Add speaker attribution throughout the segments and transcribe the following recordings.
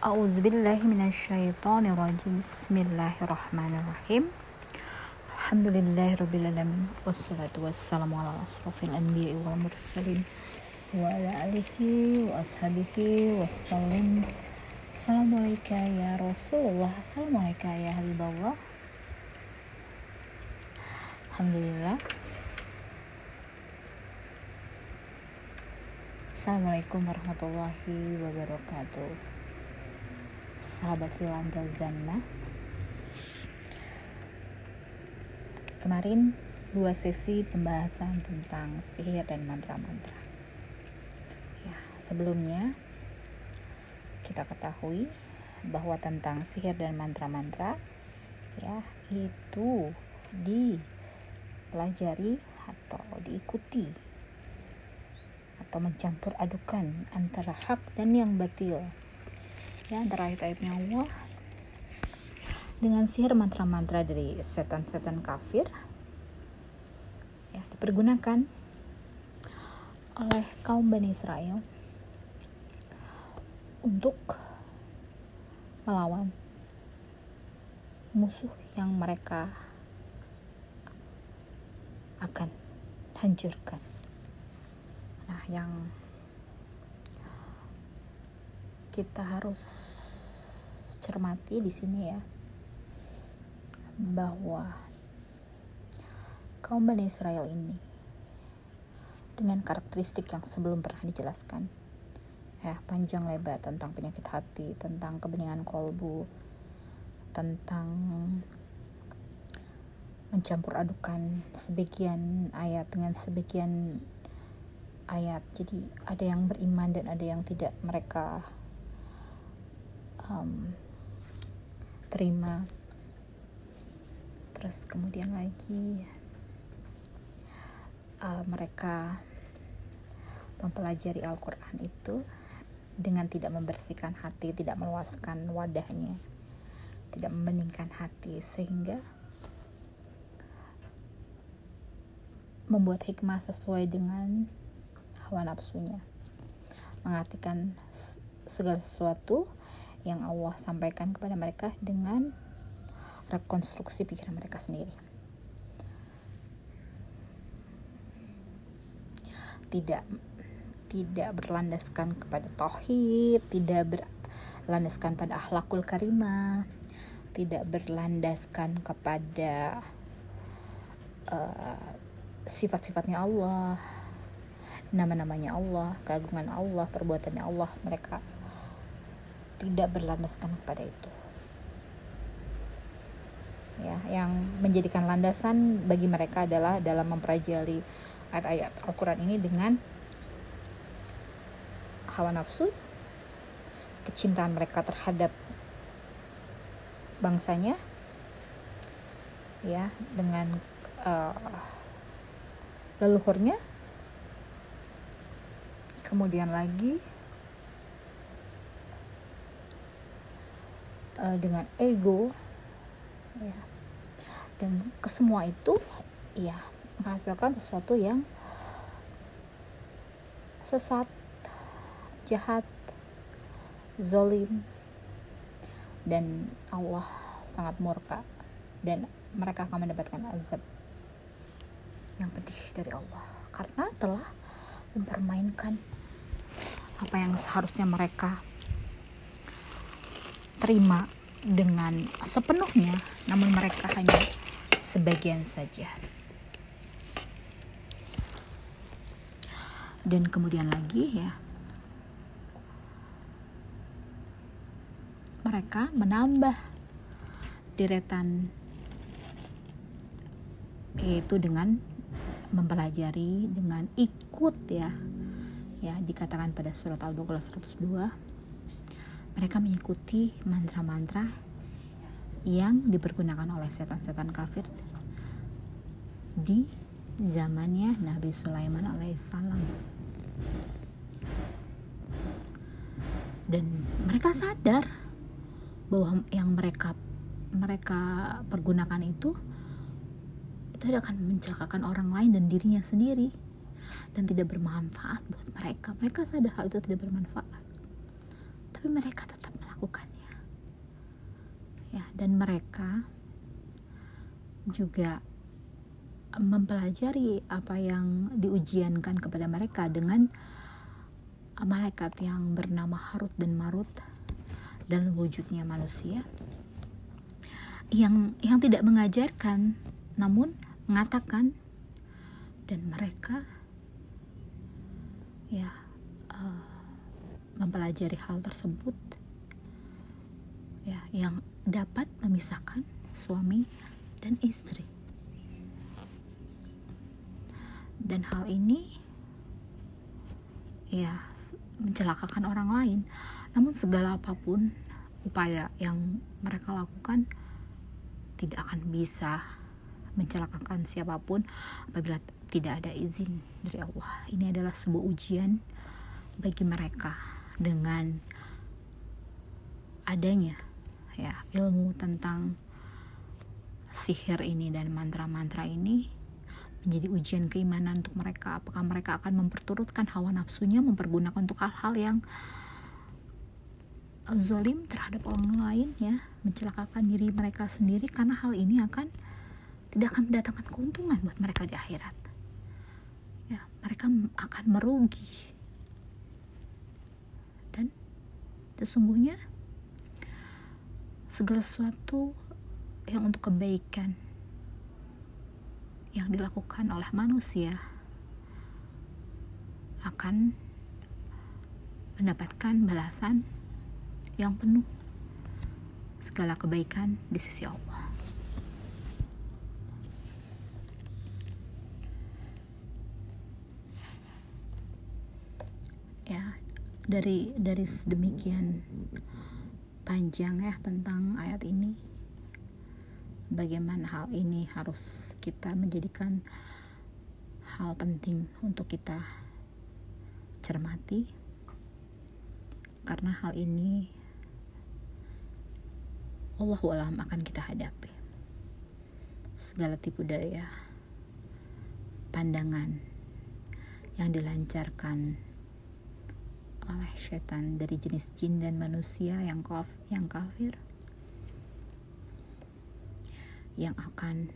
Speaker 1: A'udzubillahi minasyaitonirrajim. Bismillahirrahmanirrahim. Alhamdulillahirrabbilalamin Wassalatu wassalamu ala asrafil anbiya wal mursalin Wa ala alihi wa ashabihi wassalim Assalamualaikum ya Rasulullah Assalamualaikum ya Alhamdulillah Assalamualaikum warahmatullahi wabarakatuh sahabat Filanda Zanna. Kemarin dua sesi pembahasan tentang sihir dan mantra-mantra. Ya sebelumnya kita ketahui bahwa tentang sihir dan mantra-mantra ya itu dipelajari atau diikuti atau mencampur adukan antara hak dan yang batil ya ayat-ayatnya Allah dengan sihir mantra-mantra dari setan-setan kafir ya dipergunakan oleh kaum Bani Israel untuk melawan musuh yang mereka akan hancurkan. Nah, yang kita harus cermati di sini ya bahwa kaum Bani Israel ini dengan karakteristik yang sebelum pernah dijelaskan ya panjang lebar tentang penyakit hati tentang kebeningan kolbu tentang mencampur adukan sebagian ayat dengan sebagian ayat. Jadi ada yang beriman dan ada yang tidak. Mereka um, terima. Terus kemudian lagi uh, mereka mempelajari Al-Quran itu dengan tidak membersihkan hati tidak meluaskan wadahnya tidak membeningkan hati sehingga membuat hikmah sesuai dengan hawa nafsunya. Mengartikan segala sesuatu yang Allah sampaikan kepada mereka dengan rekonstruksi pikiran mereka sendiri. Tidak tidak berlandaskan kepada tauhid, tidak berlandaskan pada akhlakul karimah, tidak berlandaskan kepada uh, sifat-sifatnya Allah, nama-namanya Allah, keagungan Allah, perbuatannya Allah. Mereka tidak berlandaskan kepada itu. Ya yang menjadikan landasan bagi mereka adalah dalam mempelajari ayat-ayat Al-Quran ini dengan hawa nafsu kecintaan mereka terhadap bangsanya ya dengan uh, leluhurnya. Kemudian lagi uh, dengan ego. Ya. Dan kesemua itu ya menghasilkan sesuatu yang sesat jahat zolim. Dan Allah sangat murka. Dan mereka akan mendapatkan azab yang pedih dari Allah. Karena telah mempermainkan apa yang seharusnya mereka terima dengan sepenuhnya, namun mereka hanya sebagian saja. Dan kemudian lagi ya, mereka menambah deretan yaitu dengan mempelajari dengan ikut ya ya dikatakan pada surat Al-Baqarah 102 mereka mengikuti mantra-mantra yang dipergunakan oleh setan-setan kafir di zamannya Nabi Sulaiman alaihissalam dan mereka sadar bahwa yang mereka mereka pergunakan itu itu akan mencelakakan orang lain dan dirinya sendiri dan tidak bermanfaat buat mereka. Mereka sadar hal itu tidak bermanfaat tapi mereka tetap melakukan melakukannya. Ya dan mereka juga mempelajari apa yang diujiankan kepada mereka dengan malaikat yang bernama Harut dan Marut dan wujudnya manusia. Yang yang tidak mengajarkan namun mengatakan. Dan mereka ya mempelajari hal tersebut ya yang dapat memisahkan suami dan istri. Dan hal ini ya mencelakakan orang lain. Namun segala apa pun upaya yang mereka lakukan tidak akan bisa mencelakakan siapa pun apabila tidak ada izin dari Allah. Ini adalah sebuah ujian bagi mereka dengan adanya ya ilmu tentang sihir ini dan mantra-mantra ini menjadi ujian keimanan untuk mereka. Apakah mereka akan memperturutkan hawa nafsunya mempergunakan untuk hal-hal yang zalim terhadap orang lain ya mencelakakan diri mereka sendiri karena hal ini akan tidak akan mendatangkan keuntungan buat mereka di akhirat. Ya mereka akan merugi dan sesungguhnya segala sesuatu yang untuk kebaikan yang dilakukan oleh manusia akan mendapatkan balasan yang penuh segala kebaikan di sisi Allah. Ya, dari dari sedemikian panjang ya tentang ayat ini bagaimana hal ini harus kita menjadikan hal penting untuk kita cermati. Karena hal ini Allah alam akan kita hadapi. Segala tipu daya pandangan yang dilancarkan oleh setan dari jenis jin dan manusia yang kaf yang kafir yang akan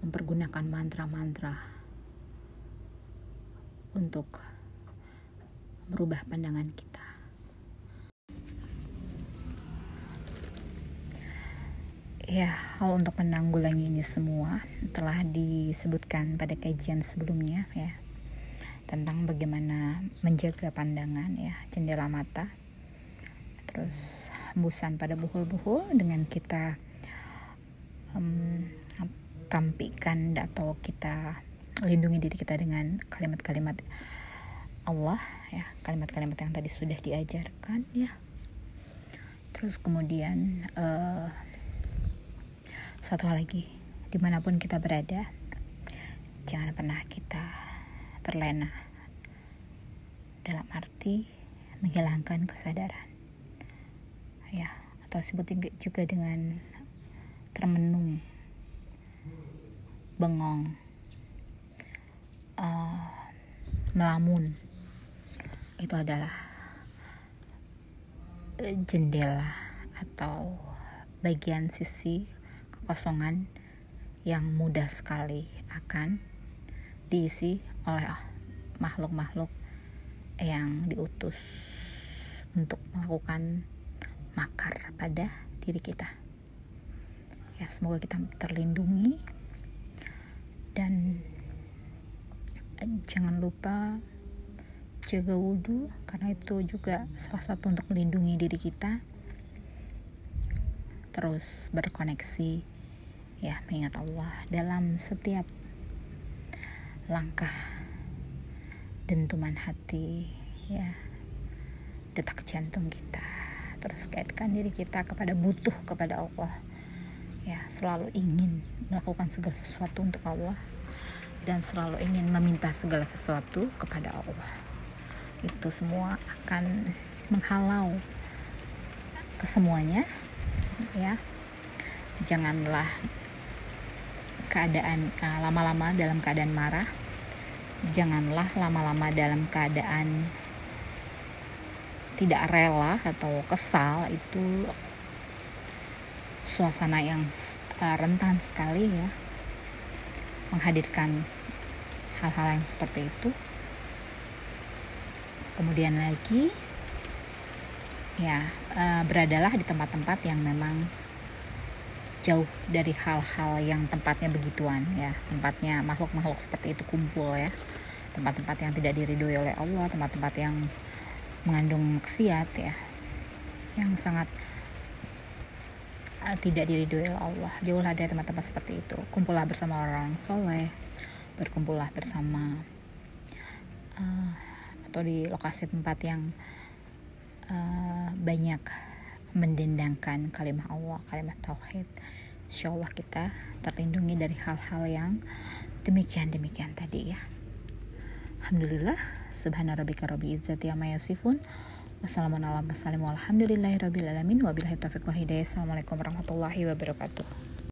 Speaker 1: mempergunakan mantra-mantra untuk merubah pandangan kita. Ya, hal untuk menanggulangi ini semua telah disebutkan pada kajian sebelumnya ya tentang bagaimana menjaga pandangan ya jendela mata. Terus hembusan pada buhul-buhul dengan kita um, tampikan atau kita lindungi diri kita dengan kalimat-kalimat Allah ya kalimat-kalimat yang tadi sudah diajarkan ya. Terus kemudian uh, satu hal lagi di mana pun kita berada jangan pernah kita terlena. Dalam arti menghilangkan kesadaran. Ya atau sebutin juga dengan termenung. Bengong, uh, melamun, itu adalah eh, jendela atau bagian sisi kekosongan yang mudah sekali akan diisi oleh makhluk-makhluk yang diutus untuk melakukan makar pada diri kita. Ya, semoga kita terlindungi dan jangan lupa jaga wudhu karena itu juga salah satu untuk melindungi diri kita terus berkoneksi ya mengingat Allah dalam setiap langkah dentuman hati ya. Detak jantung kita terus kaitkan diri kita kepada butuh kepada Allah. Ya selalu ingin melakukan segala sesuatu untuk Allah dan selalu ingin meminta segala sesuatu kepada Allah. Itu semua akan menghalau kesemuanya ya. Janganlah keadaan lama uh, lama-lama dalam keadaan marah janganlah lama-lama dalam keadaan tidak rela atau kesal itu suasana yang uh, rentan sekali ya. Menghadirkan hal-hal yang seperti itu. Kemudian lagi ya uh, beradalah di tempat-tempat yang memang jauh dari hal-hal yang tempatnya begituan ya. Tempatnya makhluk-makhluk seperti itu kumpul ya. Tempat-tempat yang tidak diridhoi oleh Allah tempat-tempat yang mengandung maksiat ya. Yang sangat uh, tidak diridhoi oleh Allah. Jauhlah dari tempat-tempat seperti itu. Kumpullah bersama orang soleh berkumpullah bersama uh, atau di lokasi tempat yang uh, banyak mendendangkan kalimat Allah kalimat tauhid Insya Allah kita terlindungi dari hal-hal yang demikian-demikian tadi ya Alhamdulillah Subhana rabbika rabbi izzati amma yasifun Wassalamualaikum warahmatullahi wabarakatuh. Assalamualaikum warahmatullahi wabarakatuh.